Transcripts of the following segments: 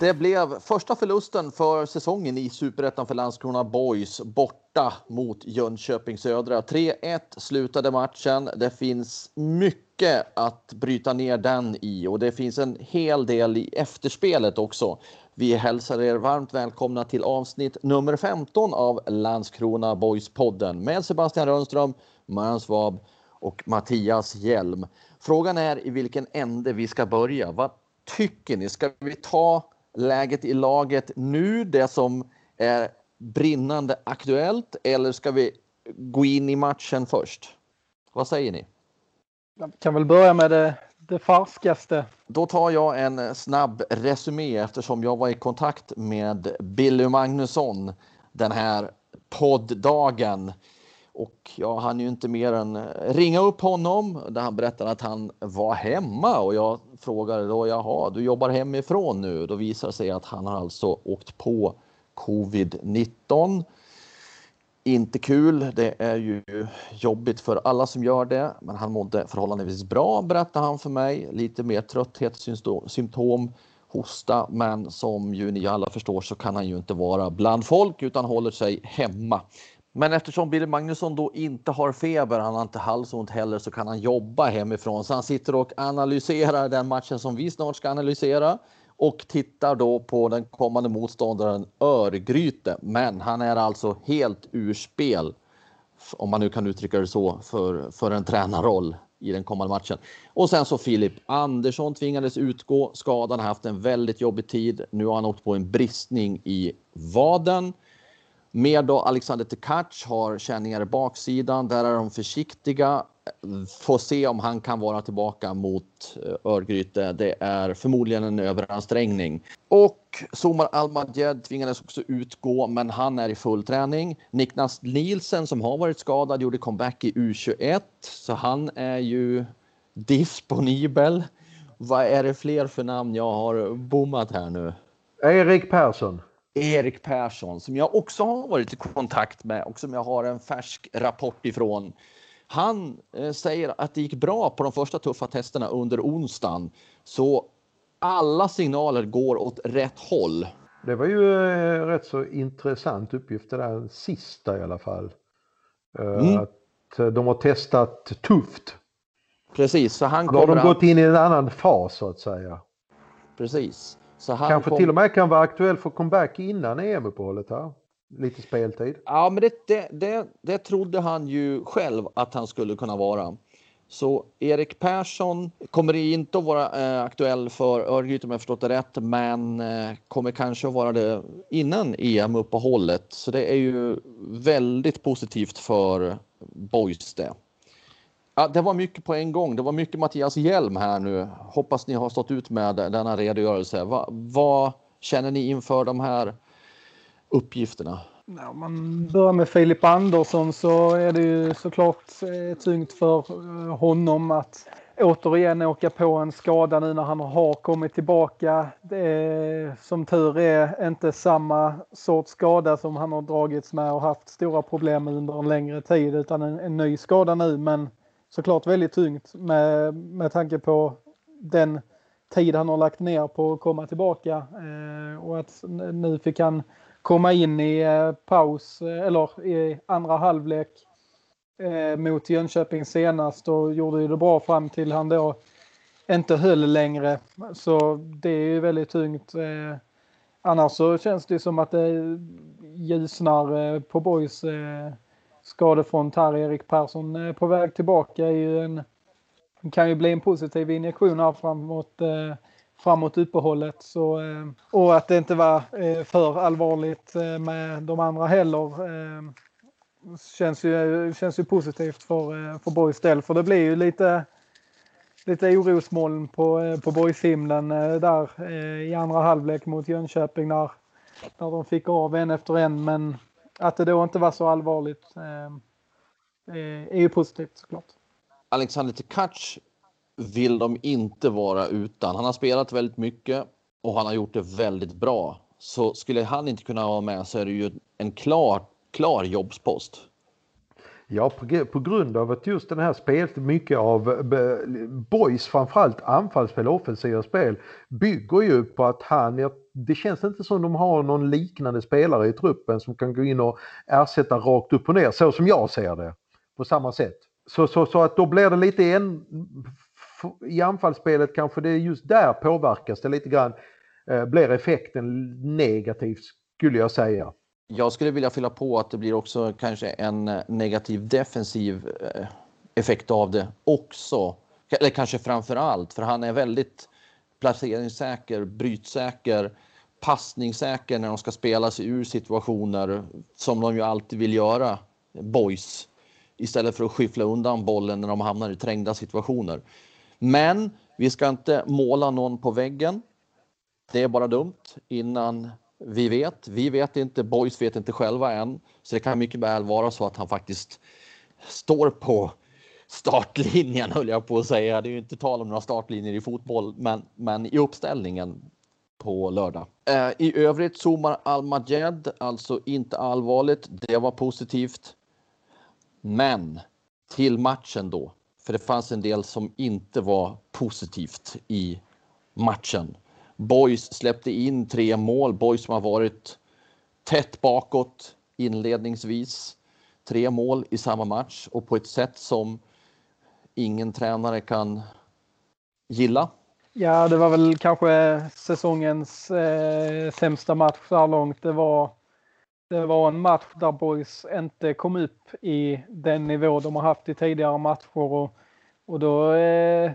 Det blev första förlusten för säsongen i Superettan för Landskrona Boys borta mot Jönköping Södra. 3-1 slutade matchen. Det finns mycket att bryta ner den i och det finns en hel del i efterspelet också. Vi hälsar er varmt välkomna till avsnitt nummer 15 av Landskrona Boys-podden med Sebastian Rönnström, Marian Svab och Mattias Hjelm. Frågan är i vilken ände vi ska börja. Vad tycker ni? Ska vi ta läget i laget nu, det som är brinnande aktuellt eller ska vi gå in i matchen först? Vad säger ni? Jag kan väl börja med det, det farskaste. Då tar jag en snabb resumé eftersom jag var i kontakt med Billy Magnusson den här podddagen och jag hann ju inte mer än eh, ringa upp honom där han berättade att han var hemma och jag frågade då jaha, du jobbar hemifrån nu? Då visar det sig att han har alltså åkt på covid-19. Inte kul. Det är ju jobbigt för alla som gör det, men han mådde förhållandevis bra berättade han för mig. Lite mer trötthetssymptom, hosta, men som ju ni alla förstår så kan han ju inte vara bland folk utan håller sig hemma. Men eftersom Billy Magnusson då inte har feber, han har inte halsont heller, så kan han jobba hemifrån. Så han sitter och analyserar den matchen som vi snart ska analysera och tittar då på den kommande motståndaren Örgryte. Men han är alltså helt ur spel, om man nu kan uttrycka det så, för, för en tränarroll i den kommande matchen. Och sen så Filip Andersson tvingades utgå. Skadan har haft en väldigt jobbig tid. Nu har han åkt på en bristning i vaden. Mer då Alexander Tkac har känningar i baksidan. Där är de försiktiga. Får se om han kan vara tillbaka mot eh, Örgryte. Det är förmodligen en överansträngning. Och Somar Almadjed tvingades också utgå, men han är i full träning. Niklas Nielsen som har varit skadad gjorde comeback i U21, så han är ju disponibel. Vad är det fler för namn jag har bommat här nu? Erik Persson. Erik Persson som jag också har varit i kontakt med och som jag har en färsk rapport ifrån. Han eh, säger att det gick bra på de första tuffa testerna under onsdagen. Så alla signaler går åt rätt håll. Det var ju eh, rätt så intressant uppgift det där sista i alla fall. Eh, mm. Att de har testat tufft. Precis, så han Då har de gått in i en annan fas så att säga. Precis. Kanske kom... till och med kan vara aktuell för comeback innan EM-uppehållet här. Lite speltid. Ja, men det, det, det, det trodde han ju själv att han skulle kunna vara. Så Erik Persson kommer inte att vara eh, aktuell för Örgryte om jag förstått det rätt, men eh, kommer kanske att vara det innan EM-uppehållet. Så det är ju väldigt positivt för Boys det. Ja, det var mycket på en gång. Det var mycket Mattias Hjelm här nu. Hoppas ni har stått ut med denna redogörelse. Va, vad känner ni inför de här uppgifterna? Ja, om man börjar med Filip Andersson så är det ju såklart eh, tungt för eh, honom att återigen åka på en skada nu när han har kommit tillbaka. Det är, som tur är inte samma sorts skada som han har dragits med och haft stora problem med under en längre tid utan en, en ny skada nu men såklart väldigt tungt med, med tanke på den tid han har lagt ner på att komma tillbaka eh, och att nu fick han komma in i eh, paus eh, eller i andra halvlek eh, mot Jönköping senast och gjorde ju det bra fram till han då inte höll längre. Så det är ju väldigt tungt. Eh, annars så känns det som att det ljusnar eh, på boys eh, skadefront här. Erik Persson är på väg tillbaka är ju en, kan ju bli en positiv injektion här framåt, eh, framåt uppehållet. Så, eh, och att det inte var eh, för allvarligt eh, med de andra heller. Eh, känns ju, känns ju positivt för, eh, för Borgs del. För det blir ju lite, lite orosmoln på, eh, på Borgshimlen där i andra halvlek mot Jönköping när, när de fick av en efter en. Men att det då inte var så allvarligt ehm, eh, är ju positivt såklart. Alexander Tkac vill de inte vara utan. Han har spelat väldigt mycket och han har gjort det väldigt bra. Så skulle han inte kunna vara med så är det ju en klar, klar jobbspost. Ja, på, på grund av att just den här spelet, mycket av Boys framförallt anfallsspel och offensiva spel bygger ju på att han, det känns inte som de har någon liknande spelare i truppen som kan gå in och ersätta rakt upp och ner så som jag ser det på samma sätt. Så, så, så att då blir det lite en, i anfallsspelet kanske det just där påverkas det lite grann. Eh, blir effekten negativ skulle jag säga. Jag skulle vilja fylla på att det blir också kanske en eh, negativ defensiv eh, effekt av det också. Eller kanske framför allt, för han är väldigt placeringssäker, brytsäker, passningssäker när de ska spela sig ur situationer som de ju alltid vill göra, boys istället för att skyffla undan bollen när de hamnar i trängda situationer. Men vi ska inte måla någon på väggen. Det är bara dumt innan vi vet. Vi vet inte, boys vet inte själva än. Så det kan mycket väl vara så att han faktiskt står på startlinjen höll jag på att säga. Det är ju inte tal om några startlinjer i fotboll, men, men i uppställningen på lördag. Eh, I övrigt zoomar Al-Majed, alltså inte allvarligt. Det var positivt. Men till matchen då, för det fanns en del som inte var positivt i matchen. Boys släppte in tre mål. Boys som har varit tätt bakåt inledningsvis. Tre mål i samma match och på ett sätt som ingen tränare kan gilla. Ja, det var väl kanske säsongens eh, sämsta match så här långt. Det var det var en match där Boys inte kom upp i den nivå de har haft i tidigare matcher och, och då, eh,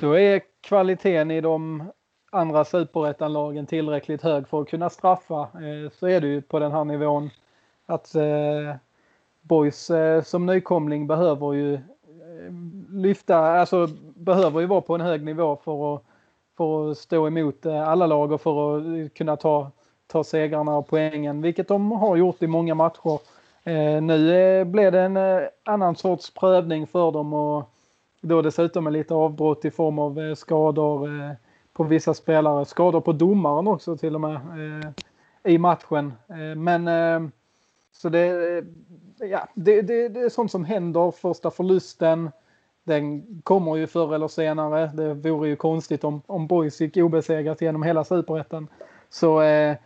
då är kvaliteten i de andra superettanlagen tillräckligt hög för att kunna straffa. Eh, så är det ju på den här nivån att eh, Boys eh, som nykomling behöver ju lyfta, alltså behöver ju vara på en hög nivå för att, för att stå emot alla lag och för att kunna ta ta segrarna och poängen, vilket de har gjort i många matcher. Nu blev det en annan sorts prövning för dem och då dessutom med lite avbrott i form av skador på vissa spelare, skador på domaren också till och med eh, i matchen. Eh, men eh, så det, eh, ja, det, det, det är sånt som händer. Första förlusten, den kommer ju förr eller senare. Det vore ju konstigt om, om Boys gick obesegrat genom hela superettan. Så eh,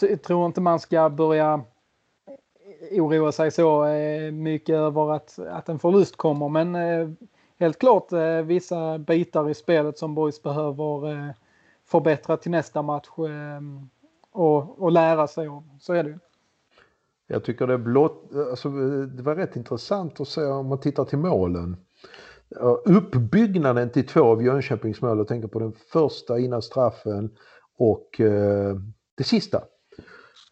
jag tror inte man ska börja oroa sig så eh, mycket över att, att en förlust kommer. Men eh, helt klart eh, vissa bitar i spelet som Boys behöver eh, förbättra till nästa match eh, och, och lära sig om. Så är det Jag tycker det, blott, alltså, eh, det var rätt intressant att se om man tittar till målen. Uppbyggnaden till två av Jönköpings mål, jag tänker på den första innan straffen och det sista.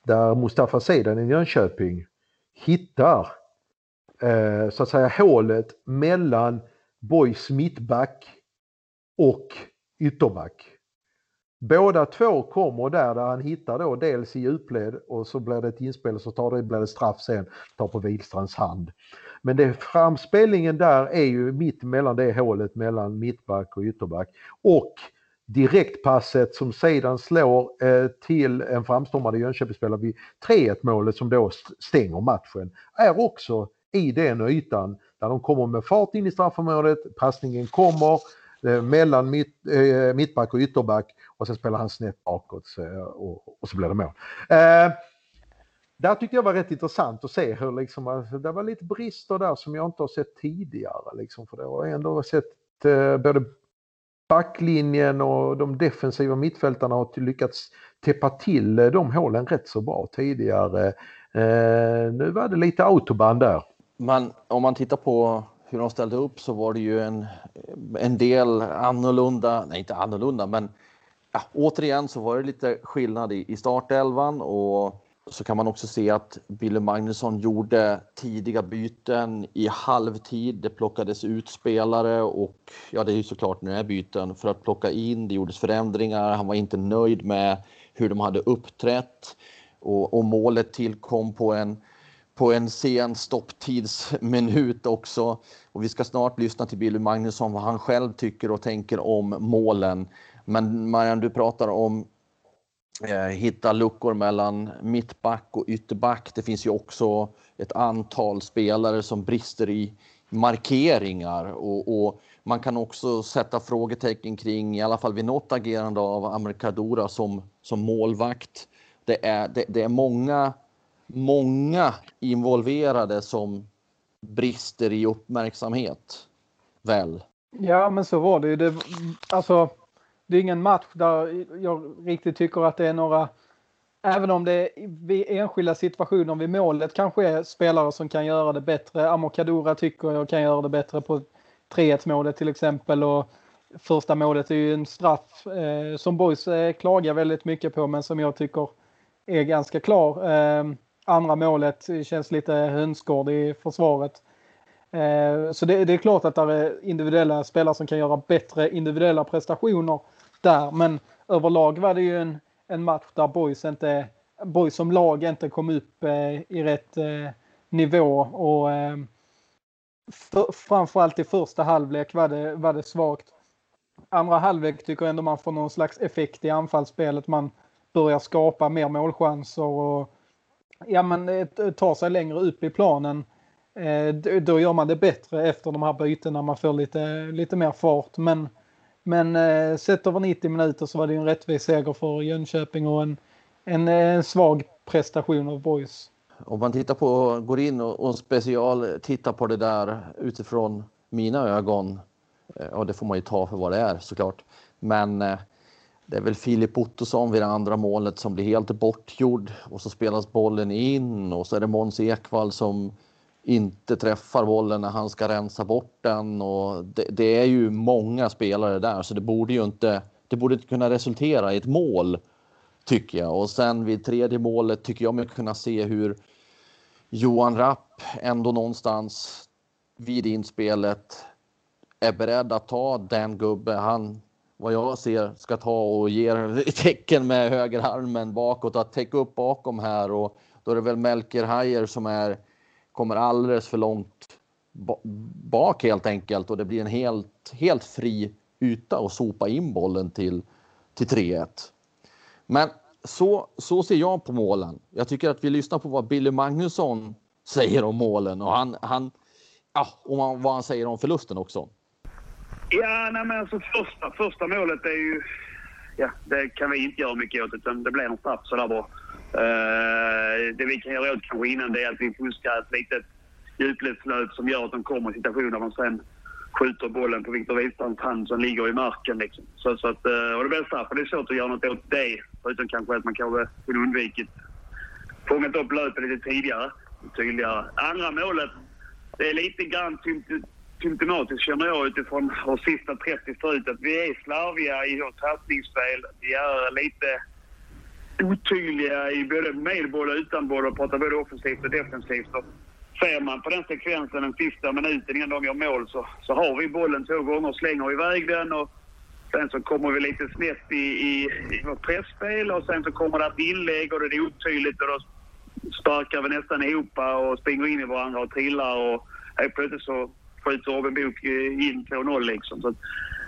Där Mustafa Zeidan i Jönköping hittar eh, så att säga hålet mellan Boys mittback och ytterback. Båda två kommer där, där han hittar då dels i djupled och så blir det ett inspel så tar det, blir det straff sen, tar på Widstrands hand. Men det, framspelningen där är ju mitt mellan det hålet mellan mittback och ytterback. Och direktpasset som sedan slår eh, till en framstormande Jönköpingsspelare vid 3-1 målet som då stänger matchen är också i den ytan där de kommer med fart in i straffområdet, passningen kommer eh, mellan mitt, eh, mittback och ytterback och sen spelar han snett bakåt eh, och, och så blir det mål. Eh, där tyckte jag var rätt intressant att se hur liksom, alltså, det var lite brister där som jag inte har sett tidigare. Liksom, för det har jag ändå sett eh, både backlinjen och de defensiva mittfältarna har lyckats täppa till eh, de hålen rätt så bra tidigare. Eh, nu var det lite autobahn där. Men om man tittar på hur de ställde upp så var det ju en, en del annorlunda, nej inte annorlunda men ja, återigen så var det lite skillnad i, i startelvan och så kan man också se att Billy Magnusson gjorde tidiga byten i halvtid. Det plockades ut spelare och ja, det är ju såklart nu är byten för att plocka in. Det gjordes förändringar. Han var inte nöjd med hur de hade uppträtt och, och målet tillkom på en på en sen stopptidsminut också. Och vi ska snart lyssna till Billy Magnusson vad han själv tycker och tänker om målen. Men Marianne, du pratar om eh, hitta luckor mellan mittback och ytterback. Det finns ju också ett antal spelare som brister i markeringar och, och man kan också sätta frågetecken kring, i alla fall vid något agerande av Amerikadora som, som målvakt. Det är, det, det är många, många involverade som brister i uppmärksamhet. Väl? Ja, men så var det ju. Det, alltså, det är ingen match där jag riktigt tycker att det är några Även om det vid enskilda situationer vid målet kanske är spelare som kan göra det bättre. Amokadora tycker jag kan göra det bättre på 3-1 målet till exempel. Och första målet är ju en straff eh, som Boys eh, klagar väldigt mycket på men som jag tycker är ganska klar. Eh, andra målet känns lite hönsgård i försvaret. Eh, så det, det, är klart att det är individuella spelare som kan göra bättre individuella prestationer där. Men överlag var det ju en, en match där Boys, inte, Boys som lag inte kom upp eh, i rätt eh, nivå. Och för, framförallt i första halvlek var det, var det svagt. Andra halvlek tycker jag ändå man får någon slags effekt i anfallsspelet. Man börjar skapa mer målchanser och ja, men, eh, tar sig längre upp i planen. Eh, då gör man det bättre efter de här bytena. Man får lite, lite mer fart. Men men eh, sett över 90 minuter så var det en rättvis seger för Jönköping och en, en, eh, en svag prestation av Boys. Om man tittar på, går in och, och special tittar på det där utifrån mina ögon, eh, och det får man ju ta för vad det är såklart. Men eh, det är väl Filip Ottosson vid det andra målet som blir helt bortgjord och så spelas bollen in och så är det Måns Ekvall som inte träffar bollen när han ska rensa bort den och det, det, är ju många spelare där så det borde ju inte, det borde inte kunna resultera i ett mål tycker jag. Och sen vid tredje målet tycker jag mig kunna se hur Johan Rapp ändå någonstans vid inspelet är beredd att ta den gubbe han, vad jag ser, ska ta och ger tecken med högerarmen bakåt att täcka upp bakom här och då är det väl Melker Hajer som är kommer alldeles för långt bak helt enkelt och det blir en helt, helt fri yta att sopa in bollen till, till 3-1. Men så, så ser jag på målen. Jag tycker att vi lyssnar på vad Billy Magnusson säger om målen och han, han ja, och vad han säger om förlusten också. Ja, nej men alltså första, första målet är ju... Ja, det kan vi inte göra mycket åt utan det blir en straff sådär bara. Uh, eh, det vi kan göra åt kanske innan det är att vi fuskar ett litet djupledslöp som gör att de kommer i situationer där de sen skjuter bollen på Viktor Wistrands hand som ligger i marken. Liksom. Så, så att, eh, och det blir straff. Det är svårt att göra något åt det. Förutom kanske att man kanske kunde undvikit fångat upp löpet lite tidigare. Tydligare. Andra målet, det är lite grann typ- symptomatiskt känner jag utifrån hur sista 30 ser ut. Att vi är slarviga i vårt passningsspel. Vi är lite otydliga i både med boll och utan boll och pratar både offensivt och defensivt. Och ser man på den sekvensen den sista minuten innan de gör mål så, så har vi bollen två gånger och slänger iväg den. Och sen så kommer vi lite snett i, i, i vårt pressspel och sen så kommer det ett inlägg och det är otydligt och då sparkar vi nästan ihop och springer in i varandra och trillar och helt plötsligt så skjuter Robin Book eh, in 2-0 liksom. Så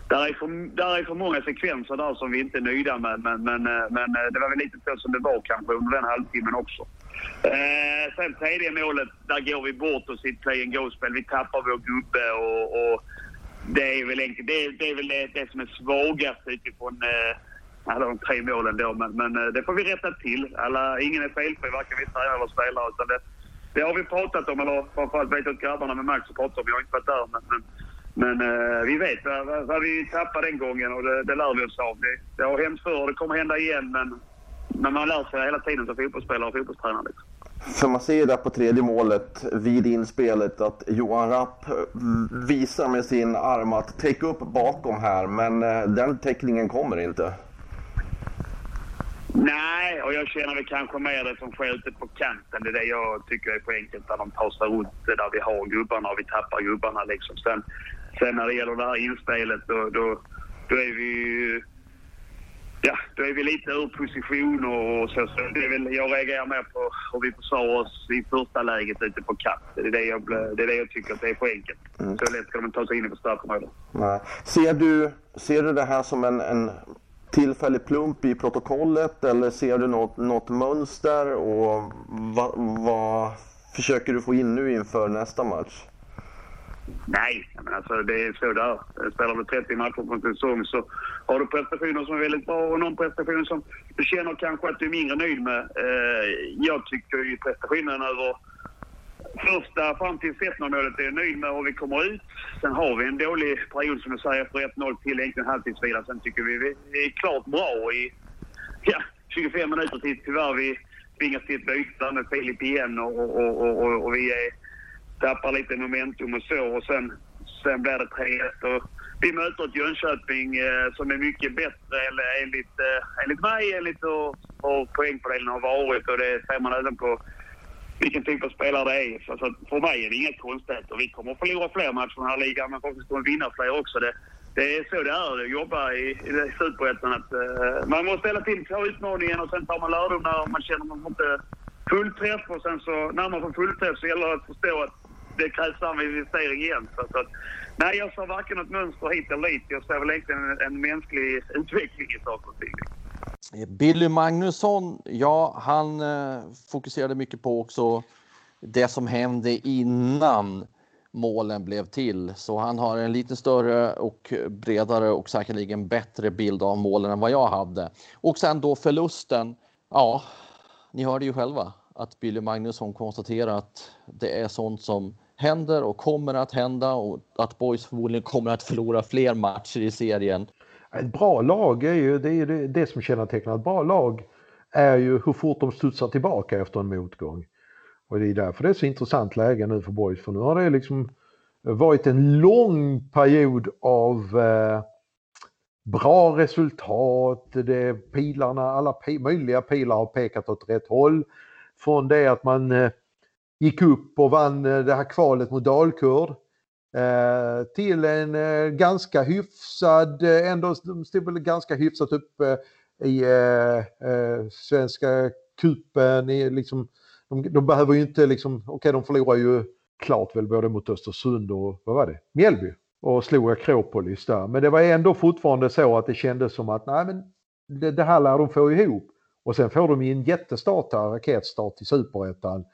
där är, för, där är för många sekvenser där som vi inte är nöjda med. Men, men, eh, men eh, det var väl lite så som det var kanske under den halvtimmen också. Eh, sen tredje målet, där går vi bort oss i ett play and go-spel. Vi tappar vår gubbe och, och det är väl, enkelt, det, det, är väl det, det som är svagast utifrån eh, alla de tre målen då. Men, men det får vi rätta till. Alla, ingen är felfri, varken vi tränare eller spelare. Utan det, det har vi pratat om, eller framförallt vet jag att grabbarna med Max har pratat om. Jag har inte varit där. Men, men men eh, vi vet vad, vad, vi tappade den gången och det, det lär vi oss av. Det, det har hänt förr och det kommer hända igen men, men man lär sig hela tiden som fotbollsspelare och fotbollstränare. Liksom. För man ser ju där på tredje målet vid inspelet att Johan Rapp visar med sin arm att täcka upp bakom här men eh, den täckningen kommer inte. Nej, och jag känner väl kanske mer det som sker ute på kanten. Det är det jag tycker är på enkelt, där de tar sig runt där vi har gubbarna och vi tappar gubbarna liksom. Sen, sen när det gäller det här inspelet då, då, då är vi ju... Ja, då är vi lite ur position och så. så det är väl, jag reagerar mer på hur vi försvarar oss i första läget ute på kant. Det är det jag, det är det jag tycker att det är för enkelt. Mm. Så lätt ska de inte ta sig in i straffområdet. Ser du, ser du det här som en, en tillfällig plump i protokollet eller ser du något, något mönster och vad, vad försöker du få in nu inför nästa match? Nej, men alltså det är så där. Spelar du 30 matcher på en säsong så har du prestationer som är väldigt bra och någon prestation som du känner kanske att du är mindre nöjd med. Eh, jag tycker ju prestationen över första fram till 1-0-målet är jag nöjd med hur vi kommer ut. Sen har vi en dålig period som du säger efter 1-0 till egentligen halvtidsvila. Sen tycker vi vi är klart bra i ja, 25 minuter till tyvärr vi tvingas till ett byte med Filip igen och, och, och, och, och vi är, tappar lite momentum och så. Och sen, sen blir det 3-1. Och vi möter ett Jönköping eh, som är mycket bättre eller enligt, eh, enligt mig, enligt hur, hur poängfördelningen har varit. Och det ser man även på vilken typ av spelare det är. Så, så för mig är det inget konstigt. Och vi kommer att förlora fler matcher i den här ligan, men förhoppningsvis kommer vinna fler också. Det, det är så det är att jobba i, i Superettan. Uh, man måste hela tiden ta utmaningen och sen tar man lärdom när man känner att man inte fullträff. Och sen så när man får fullträff så gäller det att förstå att det krävs samma investering igen. Så, så, nej, jag ser varken något mönster hit eller dit. Jag ser väl egentligen en, en mänsklig utveckling i saker och ting. Eh, Billy Magnusson, ja, han eh, fokuserade mycket på också det som hände innan målen blev till. Så han har en lite större och bredare och säkerligen bättre bild av målen än vad jag hade. Och sen då förlusten. Ja, ni hörde ju själva att Billy Magnusson konstaterar att det är sånt som händer och kommer att hända och att Boys förmodligen kommer att förlora fler matcher i serien. Ett bra lag är ju det, är det, det som kännetecknar ett bra lag är ju hur fort de studsar tillbaka efter en motgång. Och det är därför det är så intressant läge nu för Boys för nu har det liksom varit en lång period av eh, bra resultat. Det, pilarna, alla möjliga pilar har pekat åt rätt håll. Från det att man eh, gick upp och vann eh, det här kvalet mot Dalkurd Eh, Eh, till en eh, ganska hyfsad, eh, ändå stod väl ganska hyfsat upp eh, i Svenska kupen liksom, de, de, behöver ju inte liksom, okej okay, de förlorar ju klart väl både mot Östersund och vad var det, Mjällby och slog Akropolis där. Men det var ändå fortfarande så att det kändes som att nej men det, det här lär de få ihop. Och sen får de ju en jättestart här, raketstart i superettan.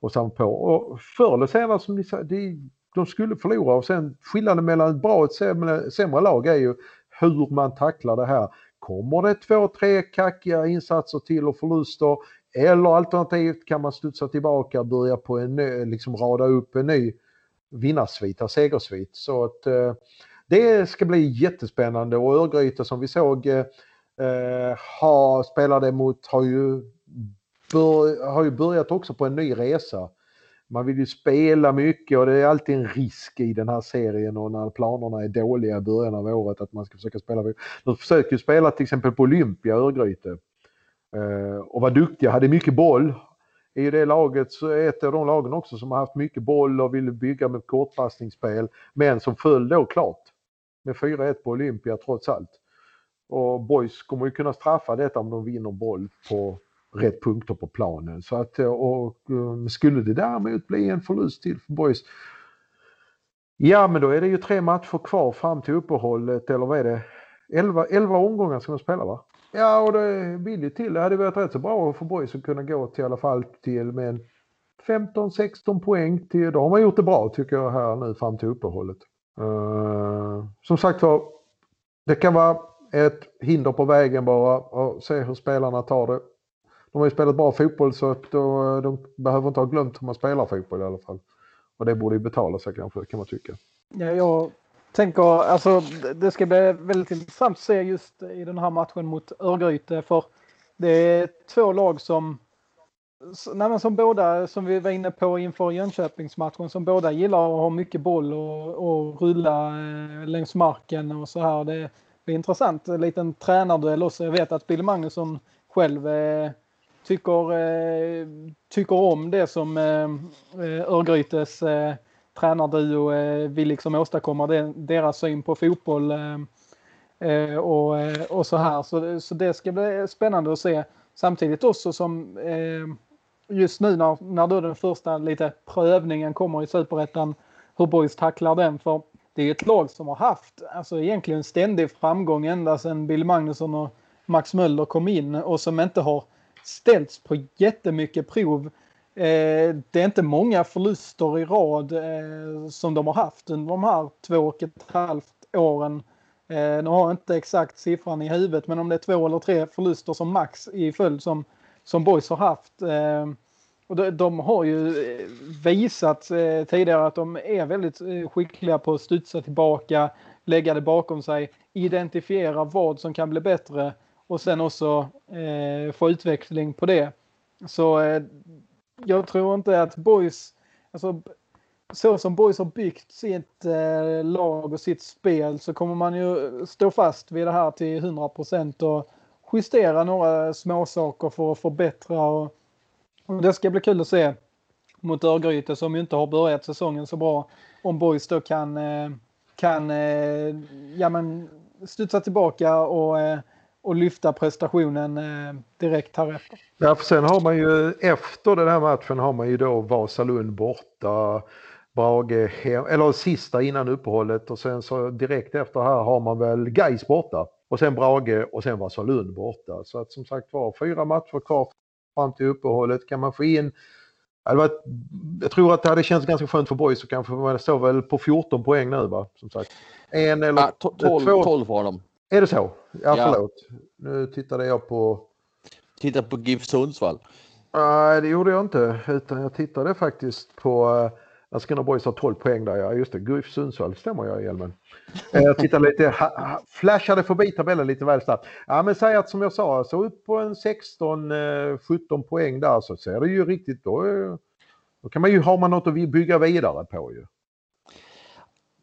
Och sen på. Och förr eller senare som ni sa, det de skulle förlora och sen skillnaden mellan ett bra och ett sämre, sämre lag är ju hur man tacklar det här. Kommer det två, tre kackiga insatser till och förluster eller alternativt kan man studsa tillbaka och börja på en ny, liksom rada upp en ny vinnarsvit, segersvit. Så att eh, det ska bli jättespännande och Örgryte som vi såg eh, eh, ha, spelade mot har ju, bör, har ju börjat också på en ny resa man vill ju spela mycket och det är alltid en risk i den här serien och när planerna är dåliga i början av året att man ska försöka spela. De försöker ju spela till exempel på Olympia, Örgryte. Eh, och var duktiga, hade mycket boll. I ju det laget så är ett av de lagen också som har haft mycket boll och ville bygga med kortpassningsspel. Men som föll då klart med 4-1 på Olympia trots allt. Och Boys kommer ju kunna straffa detta om de vinner boll på rätt punkter på planen. Så att, eh, och, eh, skulle det däremot bli en förlust till för Boys Ja men då är det ju tre matcher kvar fram till uppehållet eller vad är det? 11, 11 omgångar ska de spela va? Ja och det vill ju till. Det hade varit rätt så bra för Boys att kunna gå till i alla fall till med 15-16 poäng. Till, då har man gjort det bra tycker jag här nu fram till uppehållet. Uh, som sagt var, det kan vara ett hinder på vägen bara och se hur spelarna tar det de har ju spelat bra fotboll så att då, de behöver inte ha glömt hur man spelar fotboll i alla fall. Och det borde ju betala sig kanske, kan man tycka. Ja, jag tänker, alltså det ska bli väldigt intressant att se just i den här matchen mot Örgryte för det är två lag som Nej, som båda, som vi var inne på inför Jönköpingsmatchen, som båda gillar att ha mycket boll och, och rulla eh, längs marken och så här. Det blir intressant. En liten tränarduell också. Jag vet att Bill Magnusson själv eh, tycker, eh, tycker om det som eh, eh, Örgrytes eh, tränarduo eh, vill liksom åstadkomma, det, deras syn på fotboll eh, eh och, eh, och så här. Så, så det ska bli spännande att se. Samtidigt också som just nu när, när då den första lite prövningen kommer i superettan, hur boys tacklar den. För det är ett lag som har haft alltså egentligen ständig framgång ända sedan Bill Magnusson och Max Möller kom in och som inte har ställts på jättemycket prov. Eh, det är inte många förluster i rad eh, som de har haft under de här två och ett halvt åren. Eh, nu har jag inte exakt siffran i huvudet men om det är två eller tre förluster som max i följd som, som Boys har haft. Eh, och de, de, har ju eh, visat eh, tidigare att de är väldigt eh, skickliga på att studsa tillbaka, lägga det bakom sig, identifiera vad som kan bli bättre och sen också eh, få utveckling på det. Så eh, jag tror inte att Boys, alltså så som Boys har byggt sitt eh, lag och sitt spel så kommer man ju stå fast vid det här till 100 procent och justera några småsaker för att förbättra och och det ska bli kul att se mot Örgryte som ju inte har börjat säsongen så bra. Om Boys då kan, eh, kan eh, ja, men studsa tillbaka och, eh, och lyfta prestationen direkt härefter. Ja, för sen har man ju efter den här matchen har man ju då Vasalund borta, Brage hem, eller sista innan uppehållet och sen så direkt efter här har man väl Gais borta och sen Brage och sen Vasalund borta. Så att som sagt var fyra matcher kvar fram till uppehållet. Kan man få in jag tror att det hade känts ganska skönt för boys så kanske man står väl på 14 poäng nu va? Som sagt. En eller ja, 12, två... 12 har de. Är det så? Ja, ja. förlåt. Nu tittade jag på... Titta på GIF Sundsvall. Nej, det gjorde jag inte. Utan jag tittade faktiskt på Landskrona Boys har 12 poäng där. Ja, just det. GIF Sundsvall stämmer jag i hjälmen. Eh, jag tittar lite, ha, flashade förbi tabellen lite väl snabbt. Ja men säg att som jag sa, så upp på en 16-17 eh, poäng där så ser det ju riktigt, då, då kan man ju, har man något att bygga vidare på ju.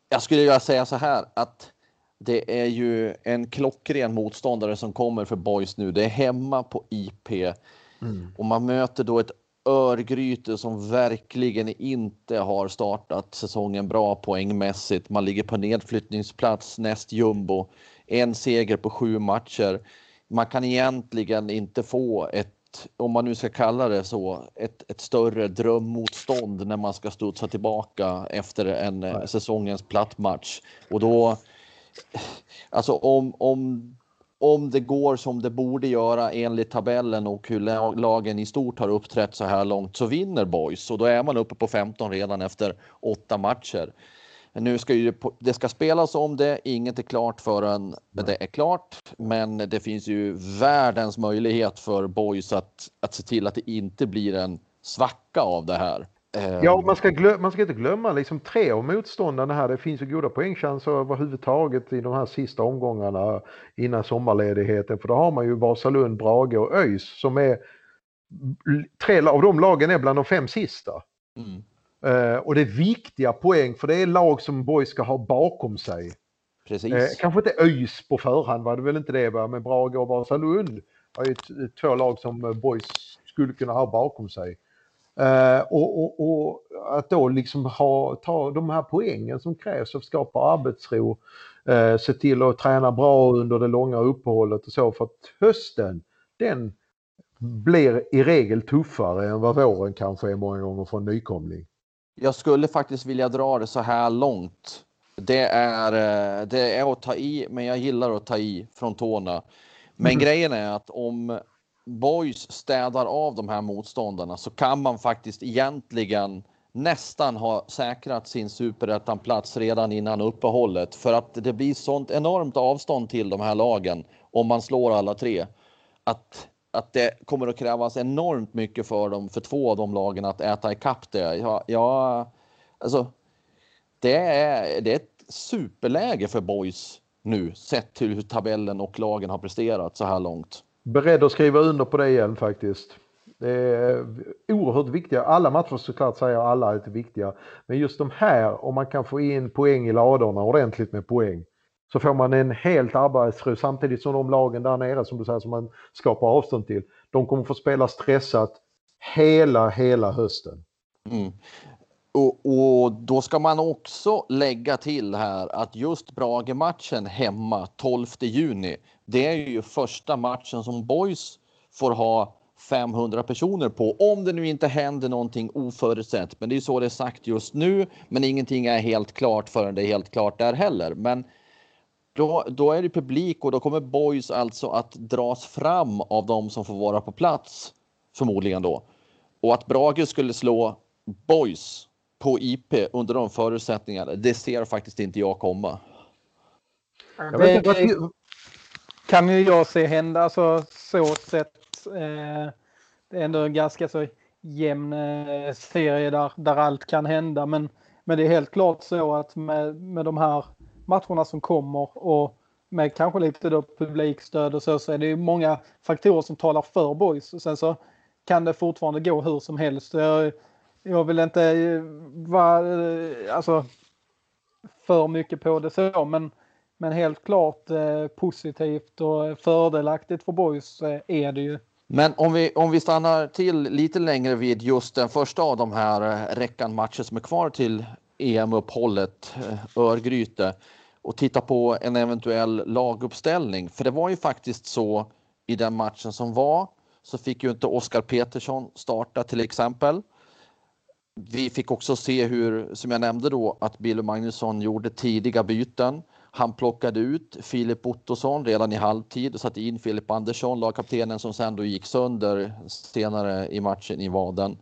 Jag skulle vilja säga så här att det är ju en klockren motståndare som kommer för Boys nu. Det är hemma på IP mm. och man möter då ett Örgryte som verkligen inte har startat säsongen bra poängmässigt. Man ligger på nedflyttningsplats näst jumbo. En seger på sju matcher. Man kan egentligen inte få ett, om man nu ska kalla det så, ett, ett större drömmotstånd när man ska studsa tillbaka efter en Nej. säsongens plattmatch. Och då, alltså om, om om det går som det borde göra enligt tabellen och hur lagen i stort har uppträtt så här långt så vinner Boys och då är man uppe på 15 redan efter åtta matcher. Nu ska ju det ska spelas om det. Inget är klart förrän det är klart, men det finns ju världens möjlighet för Boys att, att se till att det inte blir en svacka av det här. Ja, man ska, glöm, man ska inte glömma liksom tre av motståndarna här. Det finns ju goda poängchanser överhuvudtaget i de här sista omgångarna innan sommarledigheten. För då har man ju Vasalund, Brage och ÖIS som är tre av de lagen är bland de fem sista. Mm. Uh, och det är viktiga poäng för det är lag som Borg ska ha bakom sig. Precis. Uh, kanske inte ÖIS på förhand var det väl inte det va? men Brage och Vasalund är ju två lag som Boys skulle kunna ha bakom sig. Uh, och, och, och, att då liksom ha, ta de här poängen som krävs att skapa arbetsro, uh, se till att träna bra under det långa uppehållet och så för att hösten den blir i regel tuffare än vad våren kanske är många gånger för en nykomling. Jag skulle faktiskt vilja dra det så här långt. Det är, eh, det är att ta i, men jag gillar att ta i från tårna. Men mm. grejen är att om Boys städar av de här motståndarna så kan man faktiskt egentligen nästan ha säkrat sin superettan-plats redan innan uppehållet för att det blir sånt enormt avstånd till de här lagen om man slår alla tre. Att, att det kommer att krävas enormt mycket för dem, för två av de lagen att äta ikapp det. Ja, ja alltså, det är, det är ett superläge för Boys nu sett till hur tabellen och lagen har presterat så här långt beredd att skriva under på det igen faktiskt. Det är oerhört viktiga. Alla matcher såklart säger alla är viktiga. Men just de här, om man kan få in poäng i ladorna ordentligt med poäng. så får man en helt arbetsro samtidigt som de lagen där nere som du säger som man skapar avstånd till. De kommer få spela stressat hela, hela hösten. Mm. Och, och, då ska man också lägga till här att just Brage-matchen hemma 12 juni, det är ju första matchen som Boys får ha 500 personer på om det nu inte händer någonting oförutsett. Men det är så det är sagt just nu. Men ingenting är helt klart förrän det är helt klart där heller. Men då, då är det publik och då kommer Boys alltså att dras fram av de som får vara på plats förmodligen då. Och att Brage skulle slå Boys på IP under de förutsättningarna, det ser faktiskt inte jag komma. Det kan ju jag se hända, alltså så sett. Eh, det är ändå en ganska så jämn eh, serie där, där allt kan hända. Men, men det är helt klart så att med, med de här matcherna som kommer och med kanske lite då publikstöd och så, så är det många faktorer som talar för boys. Och sen så kan det fortfarande gå hur som helst. Jag, jag vill inte eh, vara eh, alltså, för mycket på det så, men, men helt klart eh, positivt och fördelaktigt för boys eh, är det ju. Men om vi, om vi stannar till lite längre vid just den första av de här eh, räckan matcher som är kvar till EM-uppehållet, eh, Örgryte, och titta på en eventuell laguppställning. För det var ju faktiskt så i den matchen som var så fick ju inte Oskar Petersson starta till exempel. Vi fick också se hur, som jag nämnde då, att Billy Magnusson gjorde tidiga byten. Han plockade ut Filip Ottosson redan i halvtid och satte in Filip Andersson, lagkaptenen som sen då gick sönder senare i matchen i vaden.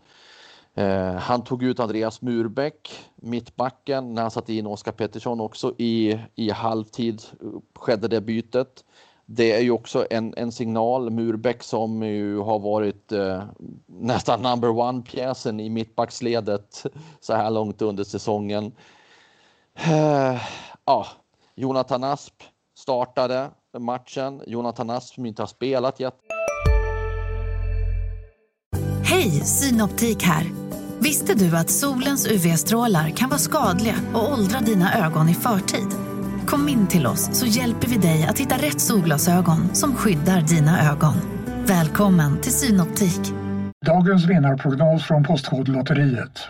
Eh, han tog ut Andreas Murbäck, mittbacken, när han satte in Oskar Pettersson också i, i halvtid skedde det bytet. Det är ju också en, en signal. Murbäck som ju har varit eh, nästan number one-pjäsen i mittbacksledet så här långt under säsongen. Eh, ja, Jonathan Asp startade matchen. Jonathan Asp som inte har spelat jätte... Hej, Synoptik här. Visste du att solens UV-strålar kan vara skadliga och åldra dina ögon i förtid? Kom in till oss så hjälper vi dig att hitta rätt solglasögon som skyddar dina ögon. Välkommen till Synoptik. Dagens vinnarprognos från Postkodlotteriet.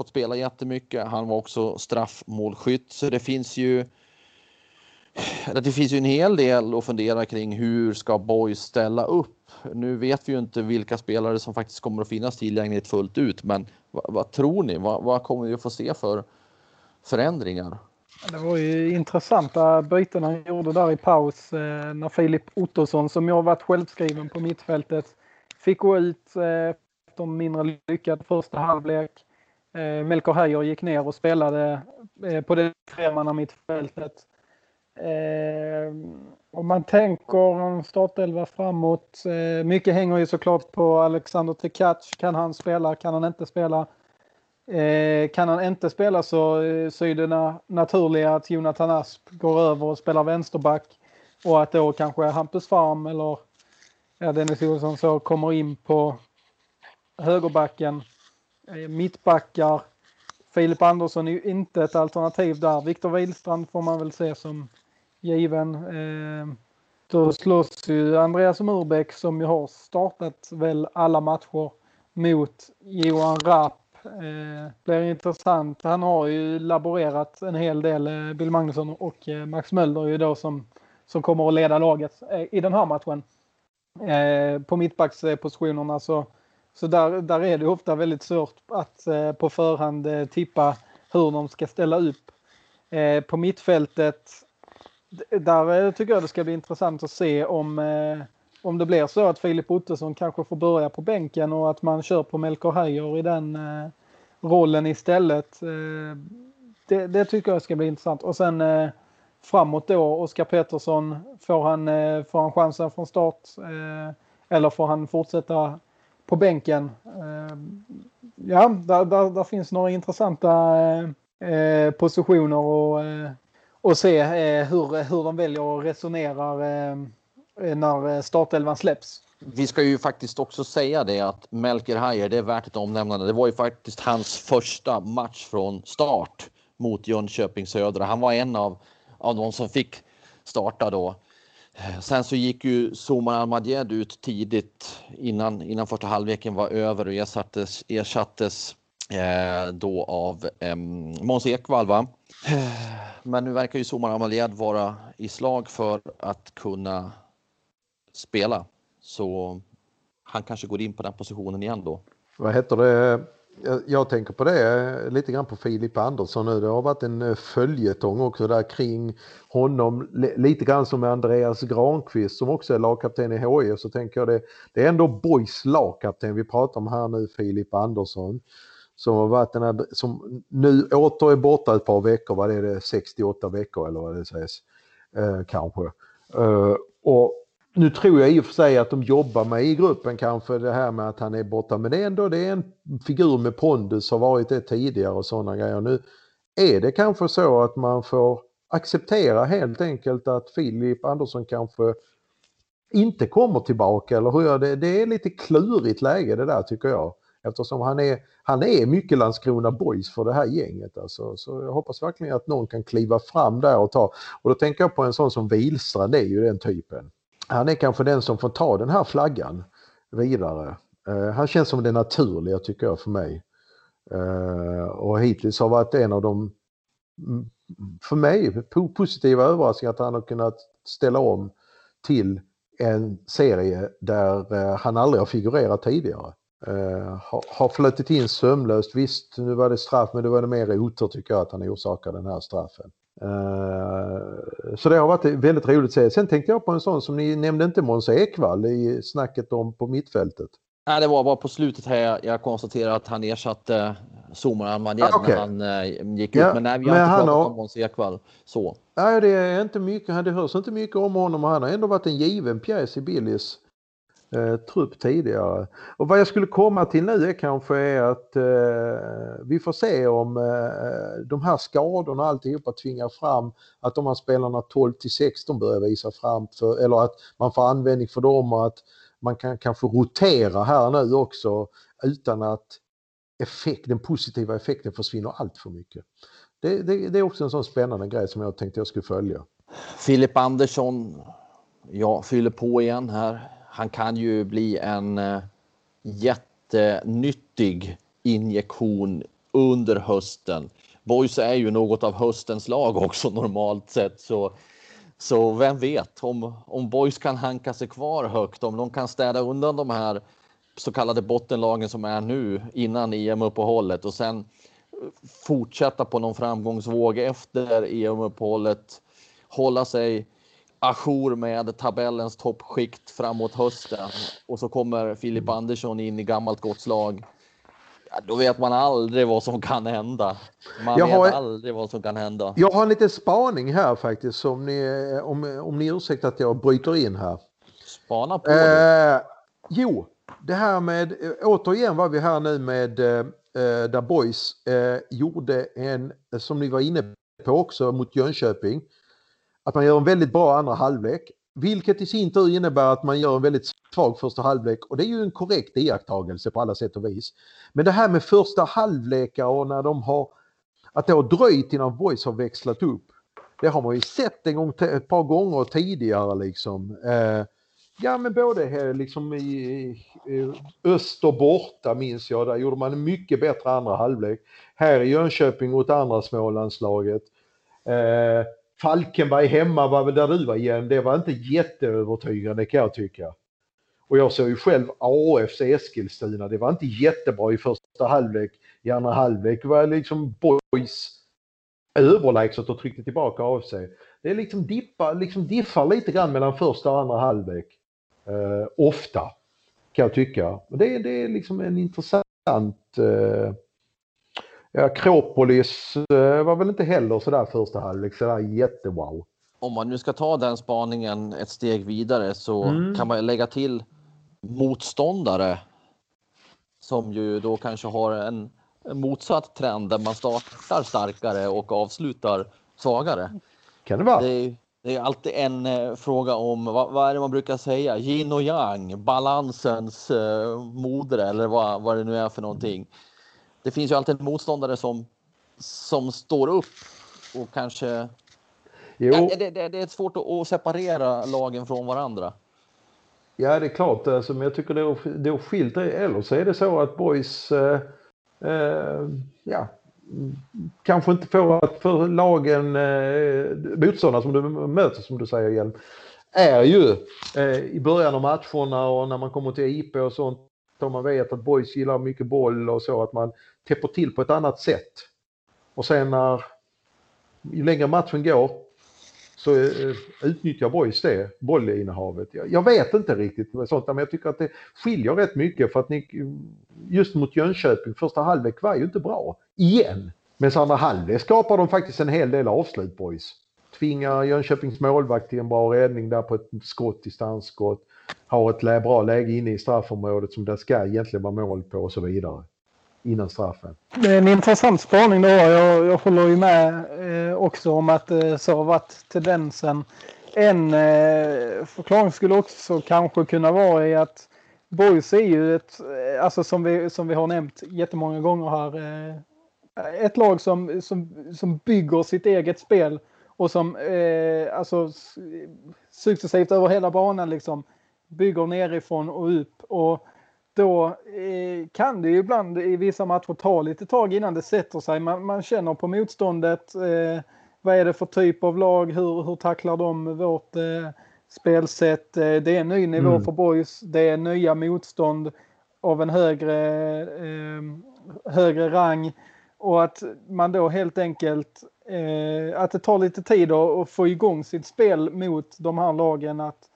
Fått spela jättemycket. Han var också straffmålskytt så det finns ju det finns ju en hel del att fundera kring hur ska Boys ställa upp? Nu vet vi ju inte vilka spelare som faktiskt kommer att finnas tillgängligt fullt ut, men vad, vad tror ni? Vad, vad, kommer vi att få se för förändringar? Det var ju intressanta byten han gjorde där i paus eh, när Filip Ottosson, som jag varit självskriven på mittfältet, fick gå ut eh, efter en mindre lyckad första halvlek. Eh, Melker Heijer gick ner och spelade eh, på det tremanna mittfältet. Eh, om man tänker en startelva framåt. Eh, mycket hänger ju såklart på Alexander Tekac. Kan han spela? Kan han inte spela? Eh, kan han inte spela så, eh, så är det na naturliga att Jonathan Asp går över och spelar vänsterback. Och att då kanske Hampus Farm eller ja, Dennis Olsson så kommer in på högerbacken. Mittbackar. Filip Andersson är ju inte ett alternativ där. Viktor Wihlstrand får man väl se som given. Eh, då slåss ju Andreas Murbeck som ju har startat väl alla matcher mot Johan Rapp. Eh, blir intressant. Han har ju laborerat en hel del, eh, Bill Magnusson och eh, Max Möller, ju då som, som kommer att leda laget eh, i den här matchen. Eh, på mittbackspositionerna så, så där, där är det ofta väldigt svårt att eh, på förhand eh, tippa hur de ska ställa upp. Eh, på mittfältet där eh, tycker jag det ska bli intressant att se om, eh, om det blir så att Filip Ottosson kanske får börja på bänken och att man kör på Melker Heijer i den eh, rollen istället. Eh, det, det, tycker jag ska bli intressant. Och sen framåt då, Oskar Pettersson, får han, eh, får han chansen från start eh, eller får han fortsätta på bänken? Eh, ja, där, där, där, finns några intressanta eh, eh, positioner och, eh, och se eh, hur, hur de väljer och resonerar eh, när startelvan släpps. Vi ska ju faktiskt också säga det att Melker Hayer, det är värt ett omnämnande. Det var ju faktiskt hans första match från start mot Jönköping Södra. Han var en av, av de som fick starta då. Eh, sen så gick ju Somar Almadjed ut tidigt innan, innan första halvleken var över och ersattes, ersattes eh, då av eh, Måns Ekvall. Va? Eh, men nu verkar ju Somar Almadjed vara i slag för att kunna spela. Så han kanske går in på den positionen igen då. Vad heter det? Jag, jag, tänker på det lite grann på Filip Andersson nu. Det har varit en eh, följetong också där kring honom. Lite grann som med Andreas Granqvist som också är lagkapten i HIF så tänker jag det. Det är ändå Boys lagkapten vi pratar om här nu, Filip Andersson. Som har varit den här, som nu åter är borta ett par veckor, vad är det, 68 veckor eller vad det sägs. Eh, kanske. Eh, och nu tror jag i och för sig att de jobbar med i gruppen kanske det här med att han är borta. Men det är ändå det är en figur med pondus, har varit det tidigare och sådana grejer. Nu är det kanske så att man får acceptera helt enkelt att Filip Andersson kanske inte kommer tillbaka eller hur det, det är lite klurigt läge det där tycker jag. Eftersom han är, han är mycket Landskrona Boys för det här gänget. Alltså. Så jag hoppas verkligen att någon kan kliva fram där och ta. Och då tänker jag på en sån som Wilstrand, det är ju den typen han är kanske den som får ta den här flaggan vidare. Eh, han känns som det naturliga tycker jag för mig. Eh, och hittills har varit en av de, mm, för mig, positiva överraskningar att han har kunnat ställa om till en serie där eh, han aldrig har figurerat tidigare. Eh, har, har flötit in sömlöst. Visst, nu var det straff men det var det mer otur tycker jag att han orsakade den här straffen. Eh, så det har varit väldigt roligt att se. Sen tänkte jag på en sån som ni nämnde inte Måns Ekvall i snacket om på mittfältet. Nej, det var bara på slutet här jag konstaterade att han ersatte Somar Almadjed ah, okay. när han uh, gick ut. men nej, vi har inte pratat har... om Måns Ekvall så. Nej, det är inte mycket. Det hörs inte mycket om honom han har ändå varit en given pjäs i Billys eh, trupp tidigare. Och vad jag skulle komma till nu är kanske är att eh, vi får se om eh, de här skadorna och alltihopa tvingar fram att de här spelarna 12 till 16 börjar visa fram för, eller att man får användning för dem och att man kan kanske rotera här nu också utan att effekt, den positiva effekten försvinner allt för mycket. Det, det, det, är också en sån spännande grej som jag tänkte jag skulle följa. Filip Andersson, jag fyller på igen här han kan ju bli en eh, jättenyttig injektion under hösten. Boys är ju något av höstens lag också normalt sett så så vem vet om, om Boys kan hanka sig kvar högt, om de kan städa undan de här så kallade bottenlagen som är nu innan EM-uppehållet och sen eh, fortsätta på någon framgångsvåg efter EM-uppehållet, hålla sig ajour med tabellens toppskikt framåt hösten och så kommer Filip Andersson in i gammalt gott slag. Ja, då vet man aldrig vad som kan hända. Man jag vet har, aldrig vad som kan hända. Jag har en liten spaning här faktiskt om ni, om, om ni ursäktar att jag bryter in här. Spana på. Eh, jo, det här med, återigen var vi här nu med eh, där Boys eh, gjorde en, som ni var inne på också, mot Jönköping att man gör en väldigt bra andra halvlek. Vilket i sin tur innebär att man gör en väldigt svag första halvlek och det är ju en korrekt iakttagelse på alla sätt och vis. Men det här med första halvlekar och när de har, att det har dröjt innan Voice har växlat upp. Det har man ju sett en gång, ett par gånger tidigare liksom. Eh, ja men både liksom i, i öster borta minns jag, där gjorde man en mycket bättre andra halvlek. Här i Jönköping mot andra Smålandslaget. Eh, Falkenberg hemma var väl där du var igen, det var inte jätteövertygande kan jag tycka. Och jag såg ju själv AFC Eskilstuna, det var inte jättebra i första halvlek. I andra halvlek var liksom boys överlägset och tryckte tillbaka AFC. Det är liksom, dippa, liksom diffar lite grann mellan första och andra halvlek. Eh, ofta, kan jag tycka. Det, det är liksom en intressant eh, Ja, Akropolis eh, var väl inte heller sådär första halvlek, sådär jättewow. Om man nu ska ta den spaningen ett steg vidare så Mm. kan man lägga till motståndare som ju då kanske har en, en motsatt trend där man startar starkare och avslutar svagare. Kan det vara? Det är, det är alltid en eh, fråga om vad, vad är det man brukar säga? Yin och yang, balansens eh, moder eller vad, vad det nu är för någonting. Det finns ju alltid en motståndare som, som står upp och kanske... Jo. Ja, det, det, det är svårt att, separera lagen från varandra. Ja, det är klart. Alltså, men jag tycker det är, det är skilt. Eller så är det så att boys eh, eh, ja, kanske inte får att för lagen, eh, motståndare som du möter som du säger Hjelm, är ju eh, i början av matcherna och när man kommer till IP och sånt och man vet att boys gillar mycket boll och så att man täpper till på ett annat sätt. Och sen när ju längre matchen går så eh, utnyttjar boys det, bollinnehavet. Jag, jag vet inte riktigt sånt, men jag tycker att det skiljer rätt mycket för att ni, just mot Jönköping, första halvlek var ju inte bra. Igen. Men andra halvlek skapar de faktiskt en hel del avslut boys. Tvingar Jönköpings målvakt till en bra räddning där på ett skott, distansskott. Har ett bra läge inne i straffområdet som det ska egentligen vara mål på och så vidare. Innan straffen. Det är en intressant spaning då. Jag, jag håller ju med eh, också om att eh, så har varit tendensen. En eh, förklaring skulle också kanske kunna vara i att Boys är ju ett, eh, alltså som vi, som vi har nämnt jättemånga gånger här, eh, ett lag som, som, som bygger sitt eget spel och som eh, alltså successivt över hela banan liksom bygger nerifrån och upp. Och då eh, kan det ju ibland i vissa matcher ta lite tag innan det sätter sig. Man, man känner på motståndet. Eh, vad är det för typ av lag? Hur, hur tacklar de vårt eh, spelsätt? Eh, det är en ny nivå Mm. för boys. Det är nya motstånd av en högre, eh, högre rang. Och att man då helt enkelt, eh, att det tar lite tid att, att få igång sitt spel mot de här lagen. Att,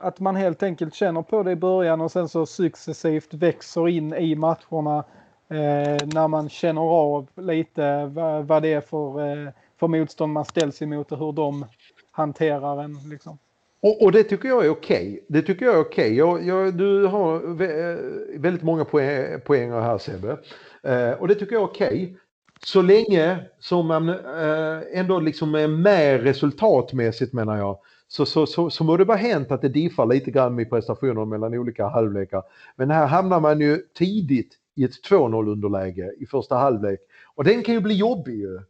att man helt enkelt känner på det i början och sen så successivt växer in i matcherna eh, när man känner av lite vad, vad det är för, eh, för motstånd man ställs emot och hur de hanterar en. Liksom. Och, och det tycker jag är okej. Det tycker jag är okej. Okay. du har eh, väldigt många poäng, poänger här Sebbe. Eh, och det tycker jag är okej. Så länge som man eh, ändå liksom är med resultatmässigt menar jag. Så, så, så, så må det vara hänt att det diffar lite grann i prestationer mellan olika halvlekar. Men här hamnar man ju tidigt i ett 2-0 underläge i första halvlek. Och den kan ju bli jobbig ju.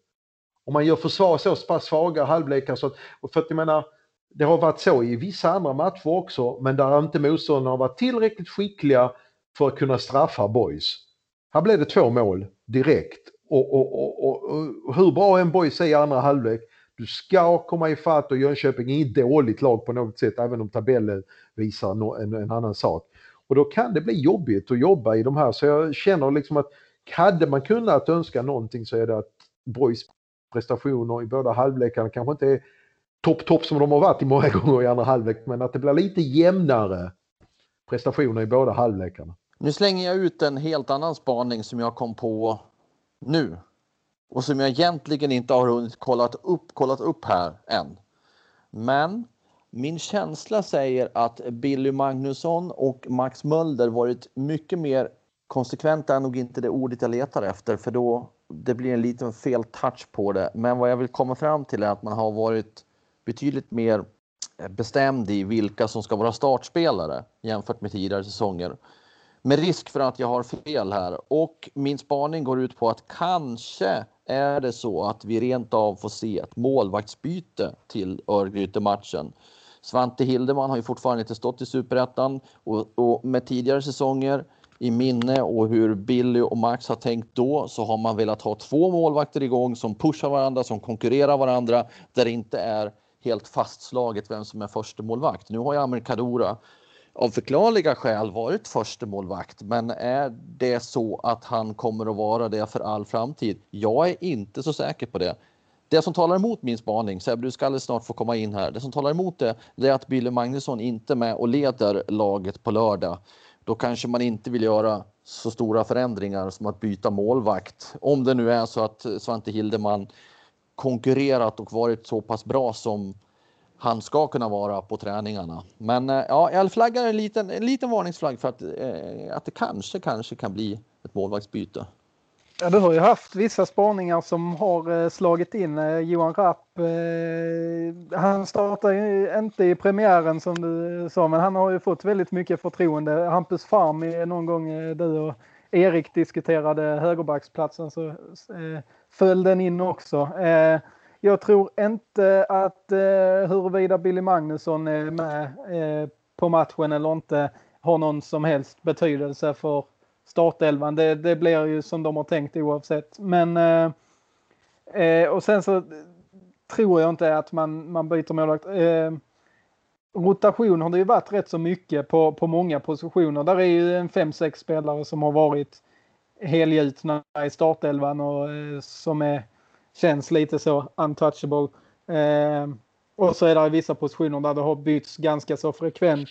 Om man gör försvar så pass svaga halvlekar så att, och för att jag menar det har varit så i vissa andra matcher också, men där inte motståndarna har varit tillräckligt skickliga för att kunna straffa boys. Här blev det två mål direkt. Och, och, och, och, och hur bra en boys är i andra halvlek, du ska komma ifatt och Jönköping är inte dåligt lag på något sätt, även om tabellen visar no, en, en annan sak. Och då kan det bli jobbigt att jobba i de här, så jag känner liksom att hade man kunnat önska någonting så är det att boys prestationer i båda halvlekarna kanske inte är topp, topp som de har varit i många gånger i andra halvlek, men att det blir lite jämnare prestationer i båda halvlekarna. Nu slänger jag ut en helt annan spaning som jag kom på nu och som jag egentligen inte har hunnit kollat upp, kollat upp här än. Men min känsla säger att Billy Magnusson och Max Mölder varit mycket mer konsekventa är nog inte det ordet jag letar efter för då det blir en liten fel touch på det. Men vad jag vill komma fram till är att man har varit betydligt mer bestämd i vilka som ska vara startspelare jämfört med tidigare säsonger. Med risk för att jag har fel här och min spaning går ut på att kanske är det så att vi rent av får se ett målvaktsbyte till Örgryte-matchen. Svante Hildeman har ju fortfarande inte stått i superettan och, och med tidigare säsonger i minne och hur Billy och Max har tänkt då så har man velat ha två målvakter igång som pushar varandra, som konkurrerar varandra, där det inte är helt fastslaget vem som är första målvakt. Nu har ju Amir Kadura av förklarliga skäl varit första målvakt, men är det så att han kommer att vara det för all framtid? Jag är inte så säker på det. Det som talar emot min spaning, Sebbe du ska alldeles snart få komma in här. Det som talar emot det, det är att Billy Magnusson inte är med och leder laget på lördag. då kanske man inte vill göra så stora förändringar som att byta målvakt. Om det nu är så att Svante Hildeman konkurrerat och varit så pass bra som han ska kunna vara på träningarna. Men eh, ja, jag flaggar en liten, en liten varningsflagg för att, eh, att det kanske, kanske kan bli ett målvaktsbyte. Ja, du har ju haft vissa spaningar som har eh, slagit in. Eh, Johan Rapp, eh, han startar ju inte i premiären som du eh, sa, men han har ju fått väldigt mycket förtroende. Hampus Farm, någon gång eh, du och Erik diskuterade högerbacksplatsen så föll den in också. Jag tror inte att eh, huruvida Billy Magnusson är med eh, på matchen eller inte har någon som helst betydelse för startelvan. Det, det blir ju som de har tänkt oavsett. Men eh, eh, och sen så tror jag inte att man, man byter målvakt. Eh, rotation har det ju varit rätt så mycket på, på många positioner. Där är ju en 5-6 spelare som har varit helgjutna i startelvan och eh, som är, känns lite så untouchable. Eh, och så är det vissa positioner där det har bytts ganska så frekvent.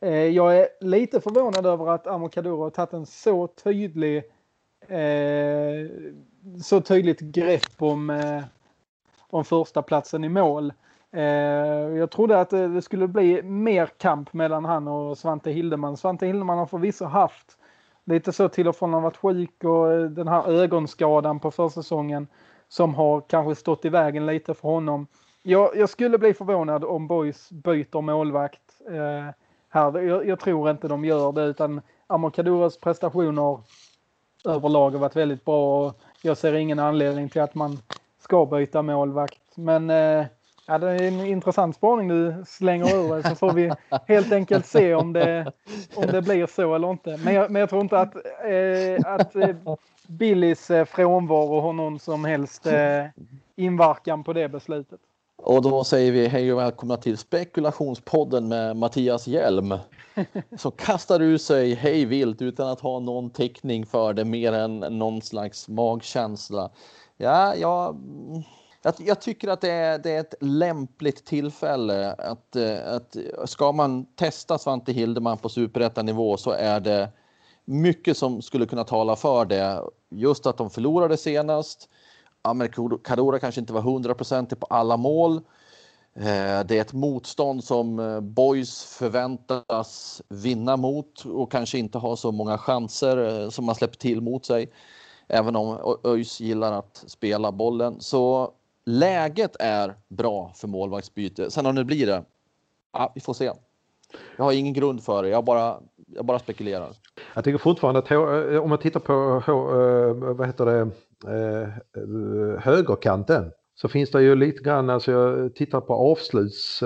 Eh, jag är lite förvånad över att Amokadoro har tagit en så tydlig eh, så tydligt grepp om, eh, om första platsen i mål. Eh, jag trodde att det skulle bli mer kamp mellan han och Svante Hildeman. Svante Hildeman har förvisso haft lite så till och från han varit sjuk och den här ögonskadan på försäsongen som har kanske stått i vägen lite för honom. Jag, jag skulle bli förvånad om Boys byter målvakt. Eh, här. Jag, jag, tror inte de gör det utan Amokaduras prestationer överlag har varit väldigt bra och jag ser ingen anledning till att man ska byta målvakt. Men eh, ja, det är en intressant spaning du slänger ur dig så får vi helt enkelt se om det, om det blir så eller inte. Men jag, men jag tror inte att, eh, att eh, Billys eh, frånvaro har någon som helst eh, inverkan på det beslutet. Och då säger vi hej och välkomna till spekulationspodden med Mattias Hjelm. Som kastar du sig hej vilt utan att ha någon täckning för det mer än någon slags magkänsla. Ja, jag mm jag, jag tycker att det är, det är ett lämpligt tillfälle att, eh, att ska man testa Svante Hildeman på superettanivå så är det mycket som skulle kunna tala för det. Just att de förlorade senast Amer Kadora kanske inte var hundraprocentig på alla mål. Eh, det är ett motstånd som eh, Boys förväntas vinna mot och kanske inte ha så många chanser som man släpper till mot sig. Även om ÖIS gillar att spela bollen. Så läget är bra för målvaktsbyte. Sen om det blir det, ja, vi får se. Jag har ingen grund för det, jag bara, jag bara spekulerar. Jag tycker fortfarande att eh, om man tittar på eh, vad heter det, eh, högerkanten så finns det ju lite grann, alltså jag tittar på avsluts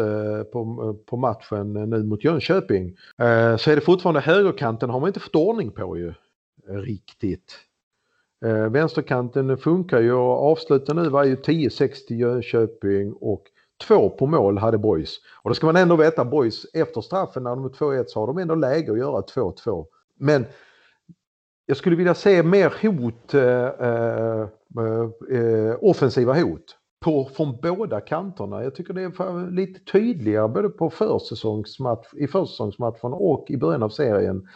på, på matchen nu mot Jönköping. Så är det fortfarande högerkanten har man inte fått ordning på ju riktigt. Eh, vänsterkanten funkar ju och avsluten nu var ju 10-6 till Jönköping och två på mål hade Boys. Och då ska man ändå veta Boys efter straffen när de är 2-1 så har de ändå läge att göra 2-2. Men jag skulle vilja se mer hot, eh, eh, eh, offensiva hot på, från båda kanterna. Jag tycker det är lite tydligare både på försäsongsmatch, i försäsongsmatchen och i början av serien.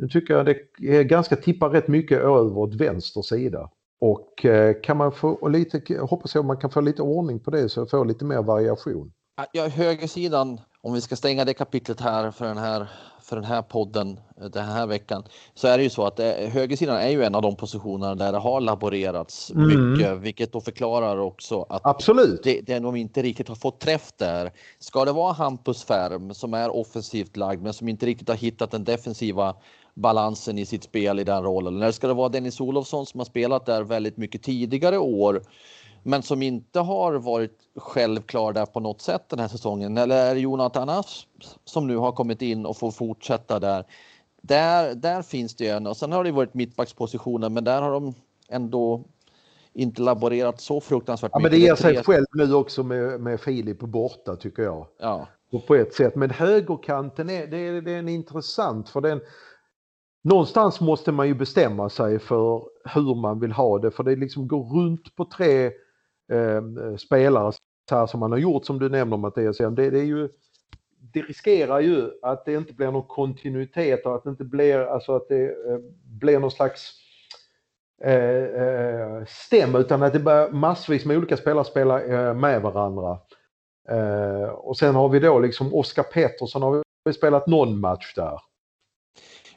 Nu tycker jag det är ganska tippar rätt mycket över åt vänster sida. Och eh, kan man få lite, hoppas jag man kan få lite ordning på det så får lite mer variation. Ja, högersidan, om vi ska stänga det kapitlet här för den här för den här podden eh, den här veckan så är det ju så att eh, högersidan är ju en av de positionerna där det har laborerats mm. mycket, vilket då förklarar också att Absolut. Det, det de inte riktigt har fått träff där. Ska det vara Hampus Färm som är offensivt lagd men som inte riktigt har hittat den defensiva balansen i sitt spel i den rollen? Eller ska det vara Dennis Olofsson som har spelat där väldigt mycket tidigare år men som inte har varit självklar där på något sätt den här säsongen. Eller är det Jonathan Asp som nu har kommit in och får fortsätta där? Där, där finns det en och sen har det varit mittbackspositionen, men där har de ändå inte laborerat så fruktansvärt ja, mycket. Men det ger sig själv nu också med, med Filip borta tycker jag. Ja. Och på ett sätt. Men högerkanten är, det är, det är en intressant för den Någonstans måste man ju bestämma sig för hur man vill ha det för det liksom går runt på tre eh, spelare så här som man har gjort som du nämner Mattias. Det, det är ju det riskerar ju att det inte blir någon kontinuitet och att det inte blir, alltså att det eh, blir någon slags eh, eh, stäm utan att det blir massvis med olika spelare spela eh, med varandra. Eh, och sen har vi då liksom Oskar Pettersson har vi spelat någon match där.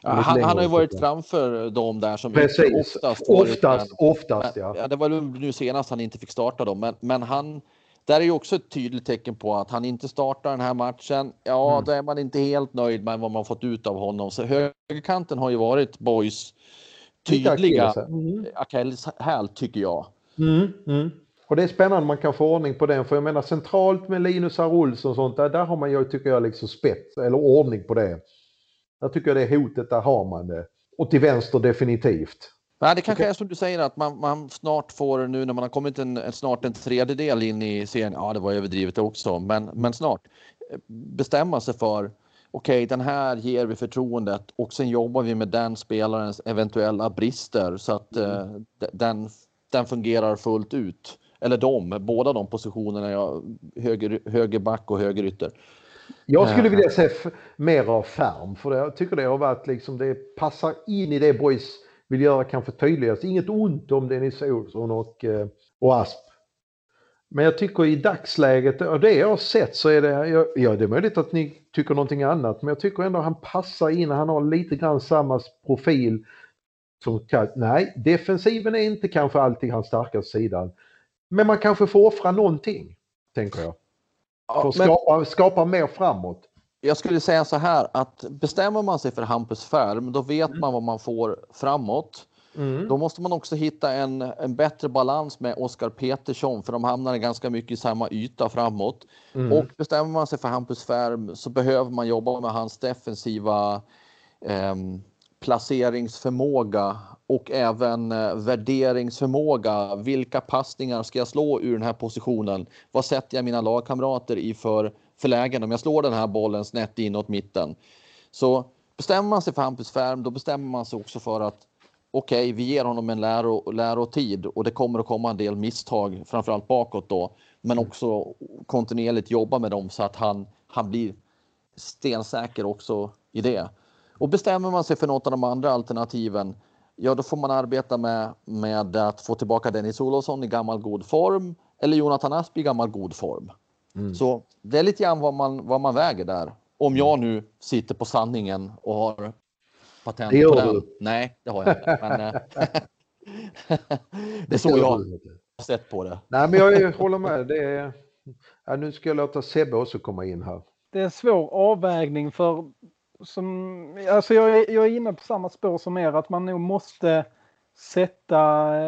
Han, han, har ju varit framför dem där som Precis. oftast Oftast, men, oftast ja. ja. Det var nu senast han inte fick starta dem, men, men han där är ju också ett tydligt tecken på att han inte startar den här matchen. Ja, mm. då är man inte helt nöjd med vad man fått ut av honom. Så högerkanten har ju varit boys tydliga mm. akilleshäl tycker jag. Mm. Mm. Och det är spännande man kan få ordning på den, för jag menar centralt med Linus Arulsson och sånt, där, där har man ju, tycker jag, liksom spets eller ordning på det. Jag tycker det hotet, där har man det. Och till vänster definitivt. Nej, det kanske okay. är som du säger att man, man, snart får nu när man har kommit en, snart en tredjedel in i serien. Ja, det var överdrivet också, men, men snart eh, bestämma sig för okej, okay, den här ger vi förtroendet och sen jobbar vi med den spelarens eventuella brister så att mm. eh, den, den fungerar fullt ut. Eller de, båda de positionerna, ja, höger, högerback och högerytter. Jag skulle vilja se mer av Färm för jag tycker det har varit liksom, det passar in i det boys vill göra kanske tydligast. Inget ont om Dennis Olsson och, eh, och Asp. Men jag tycker i dagsläget, och det jag har sett så är det, ja det är möjligt att ni tycker någonting annat, men jag tycker ändå att han passar in, han har lite grann samma profil som Nej, defensiven är inte kanske alltid hans starkaste sida. Men man kanske får offra någonting, tänker jag. Att skapa, skapa mer framåt. Jag skulle säga så här att bestämmer man sig för Hampus Färm, då vet mm. man vad man får framåt. Mm. Då måste man också hitta en, en bättre balans med Oskar Petersson, för de hamnar ganska mycket i samma yta framåt. Mm. Och bestämmer man sig för Hampus Färm så behöver man jobba med hans defensiva eh, placeringsförmåga och även eh, värderingsförmåga. Vilka passningar ska jag slå ur den här positionen? Vad sätter jag mina lagkamrater i för, för lägen om jag slår den här bollen snett inåt mitten? Så bestämmer man sig för Hampus Färm, då bestämmer man sig också för att okej, okay, vi ger honom en läro, lärotid och det kommer att komma en del misstag, framförallt bakåt då, men också kontinuerligt jobba med dem så att han, han blir stensäker också i det. Och bestämmer man sig för något av de andra alternativen, ja då får man arbeta med, med att få tillbaka Dennis Olofsson i gammal god form eller Jonathan Asp i gammal god form. Mm. Så det är lite grann vad man, vad man väger där. Om jag nu sitter på sanningen och har patent det på den. Du. Nej, det har jag inte. Men, eh, det är så jag har sett på det. Nej, men jag håller med. Det är, ja, nu ska jag låta Sebbe också komma in här. Det är en svår avvägning för som, alltså jag, är, jag är inne på samma spår som er, att man nog måste sätta,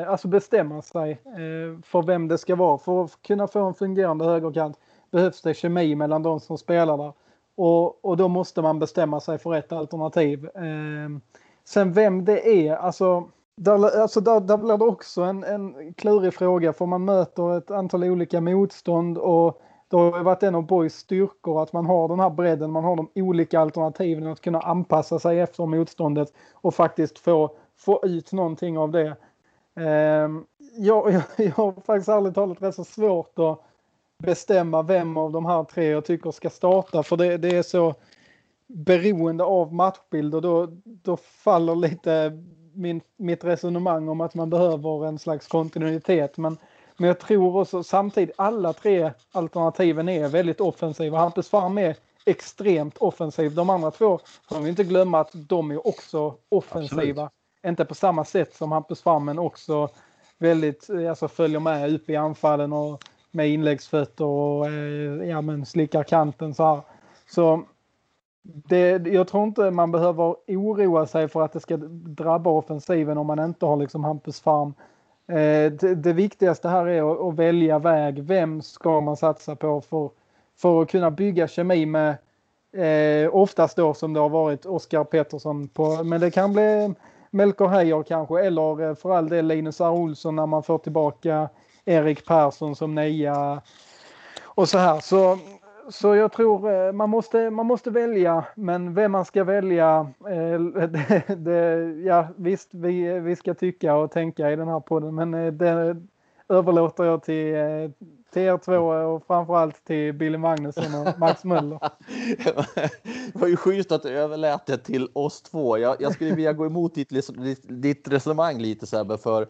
alltså bestämma sig eh, för vem det ska vara. För att kunna få en fungerande högerkant behövs det kemi mellan de som spelar där. Och, och då måste man bestämma sig för ett alternativ. Eh, sen vem det är, alltså där, alltså där, där blir det också en, en klurig fråga för man möter ett antal olika motstånd och det har varit en av Borgs styrkor att man har den här bredden, man har de olika alternativen att kunna anpassa sig efter motståndet och faktiskt få, få ut någonting av det. Ehm, jag, jag, jag har faktiskt ärligt talat rätt så svårt att bestämma vem av de här tre jag tycker ska starta för det, det är så beroende av matchbild och då, då faller lite min, mitt resonemang om att man behöver en slags kontinuitet. Men men jag tror också samtidigt alla tre alternativen är väldigt offensiva. Hampus Farm är extremt offensiv. De andra två får vi inte glömma att de är också offensiva. Absolut. Inte på samma sätt som Hampus Farm men också väldigt, alltså följer med upp i anfallen och med inläggsfötter och eh, ja, men slickar kanten så här. Så det, jag tror inte man behöver oroa sig för att det ska drabba offensiven om man inte har liksom Hampus Farm Eh, Eh, det, det, viktigaste här är att, att, välja väg. Vem ska man satsa på för, för att kunna bygga kemi med eh, oftast då som det har varit Oskar Pettersson på, men det kan bli Melker Heier kanske eller eh, för all del Linus R. Olsson när man får tillbaka Erik Persson som nia och så här. Så så jag tror eh, man måste, man måste välja, men vem man ska välja, eh, det, det, ja visst vi, vi ska tycka och tänka i den här podden, men eh, det, överlåter jag till, till er två och framförallt till Billy Magnusson och Max Möller. det var ju schysst att du överlät det till oss två. Jag, jag skulle vilja gå emot ditt, liksom, ditt resonemang lite Sebbe, för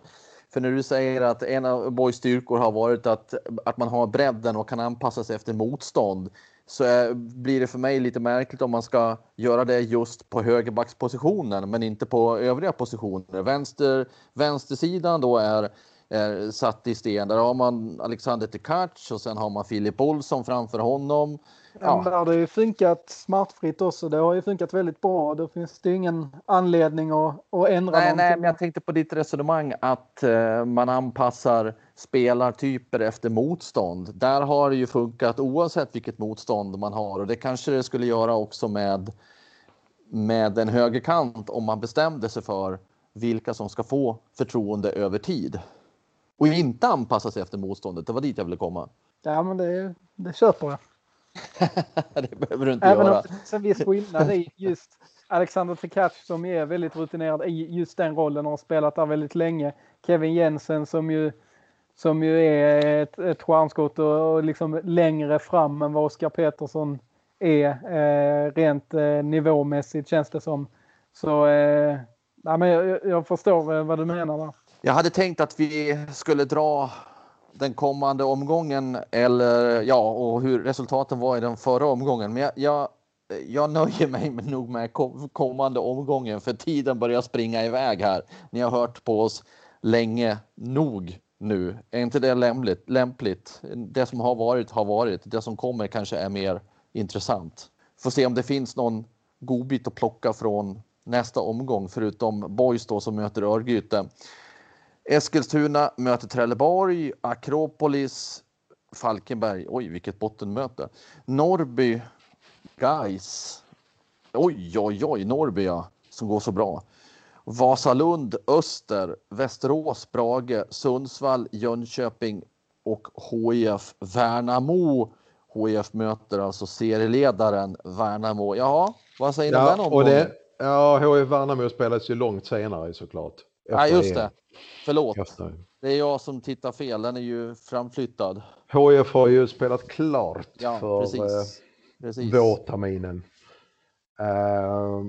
för när du säger att en av Boys styrkor har varit att, att man har bredden och kan anpassa sig efter motstånd så är, blir det för mig lite märkligt om man ska göra det just på högerbackspositionen men inte på övriga positioner. Vänster, vänstersidan då är, är satt i sten. Där har man Alexander Tkac och sen har man Filip Olsson framför honom. Ja. Där har ju funkat smärtfritt också. Det har ju funkat väldigt bra. Då finns det ingen anledning att, att ändra nej, någonting. Nej, men jag tänkte på ditt resonemang att uh, man anpassar spelartyper efter motstånd. Där har det ju funkat oavsett vilket motstånd man har och det kanske det skulle göra också med med en högerkant om man bestämde sig för vilka som ska få förtroende över tid. Och inte anpassa sig efter motståndet. Det var dit jag ville komma. Ja, men det, det köper jag. det behöver du inte Även göra. om det finns en viss skillnad i just Alexander Tkac som är väldigt rutinerad i just den rollen och har spelat där väldigt länge. Kevin Jensen som ju, som ju är ett, ett stjärnskott och, och liksom längre fram än vad Oskar Petersson är eh, rent eh, nivåmässigt känns det som. Så eh, ja, men jag, jag förstår vad du menar där. Jag hade tänkt att vi skulle dra den kommande omgången eller ja, och hur resultaten var i den förra omgången. Men jag, jag, jag nöjer mig med nog med kommande omgången för tiden börjar springa iväg här. Ni har hört på oss länge nog nu. Är inte det lämpligt? lämpligt? Det som har varit har varit. Det som kommer kanske är mer intressant. Får se om det finns någon godbit att plocka från nästa omgång förutom Boys då som möter Örgryte. Eskilstuna möter Trelleborg, Akropolis, Falkenberg. Oj, vilket bottenmöte. Norrby, Guys. Oj, oj, oj, Norrby ja, som går så bra. Vasalund, Öster, Västerås, Brage, Sundsvall, Jönköping och HIF Värnamo. HIF möter alltså serieledaren Värnamo. Ja, vad säger ni ja, om den omgången? Ja, HIF Värnamo spelas ju långt senare såklart. Ja, just det. Förlåt. Det är jag som tittar fel. Den är ju framflyttad. HIF har ju spelat klart ja, för precis. Eh, precis. vårterminen. Uh,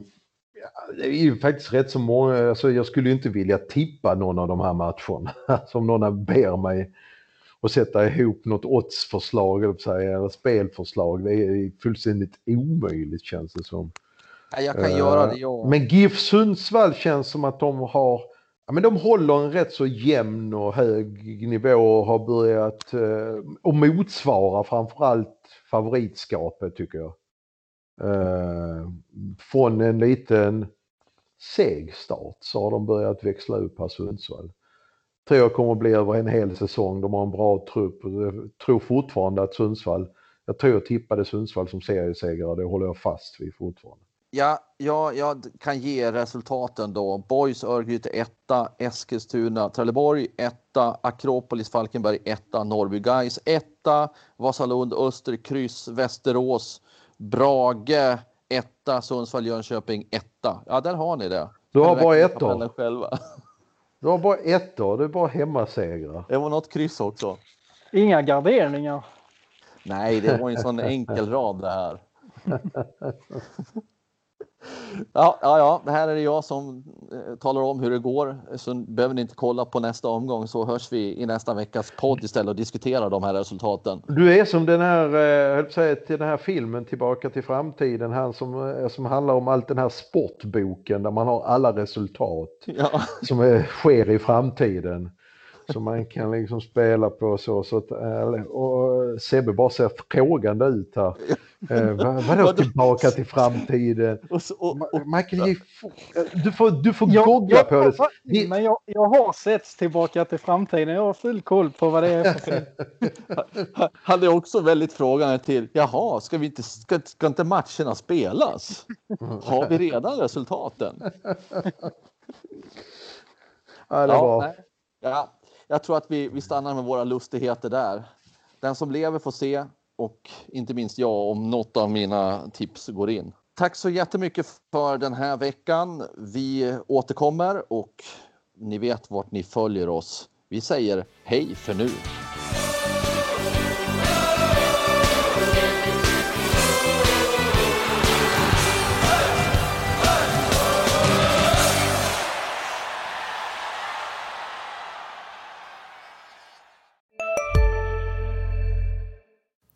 ja, det är ju faktiskt rätt så många, alltså jag skulle ju inte vilja tippa någon av de här matcherna. Som någon ber mig att sätta ihop något oddsförslag eller spelförslag. Det är fullständigt omöjligt känns det som. Ja, jag kan uh, göra det jag. Men GIF Sundsvall känns som att de har Ja, men de håller en rätt så jämn och hög nivå och har börjat eh, och motsvara framförallt favoritskapet tycker jag. Eh, från en liten seg start så har de börjat växla upp här Sundsvall. Tror jag kommer att bli över en hel säsong. De har en bra trupp och jag tror fortfarande att Sundsvall, jag tror jag tippade Sundsvall som seriesegrare, det håller jag fast vid fortfarande. Ja, ja, jag kan ge resultaten då. Boys Örgryte 1, Eskilstuna, Trelleborg 1, Akropolis, Falkenberg 1, Norrby Guys 1, Vasalund, Öster, Kryss, Västerås, Brage 1, Sundsvall, Jönköping 1. Ja, där har ni det. Du har bara ett då? Själva. Du har bara ett då, det är bara hemmasegrar. Det var något kryss också. Inga garderingar. Nej, det var en sån enkel rad det här. Ja, ja, ja, det här är det jag som eh, talar om hur det går. Så behöver ni inte kolla på nästa omgång så hörs vi i nästa veckas podd istället och diskuterar de här resultaten. Du är som den här, eh, säga, till den här filmen Tillbaka till framtiden, han som, eh, som handlar om allt den här sportboken där man har alla resultat ja. som är, sker i framtiden. Som man kan liksom spela på så. så att, eh, och Sebbe bara ser frågande ut här. Eh, vad, vadå tillbaka till framtiden? Och så, och, och, Michael, du får, du får jag, googla jag, på det. Men jag, jag har sett tillbaka till framtiden. Jag har full koll på vad det är för film. Han är också väldigt frågande till, jaha, ska, vi inte, ska, ska inte matcherna spelas? Har vi redan resultaten? Ja, det är bra. Ja, jag tror att vi, vi stannar med våra lustigheter där. Den som lever får se och inte minst jag om något av mina tips går in. Tack så jättemycket för den här veckan. Vi återkommer och ni vet vart ni följer oss. Vi säger hej för nu.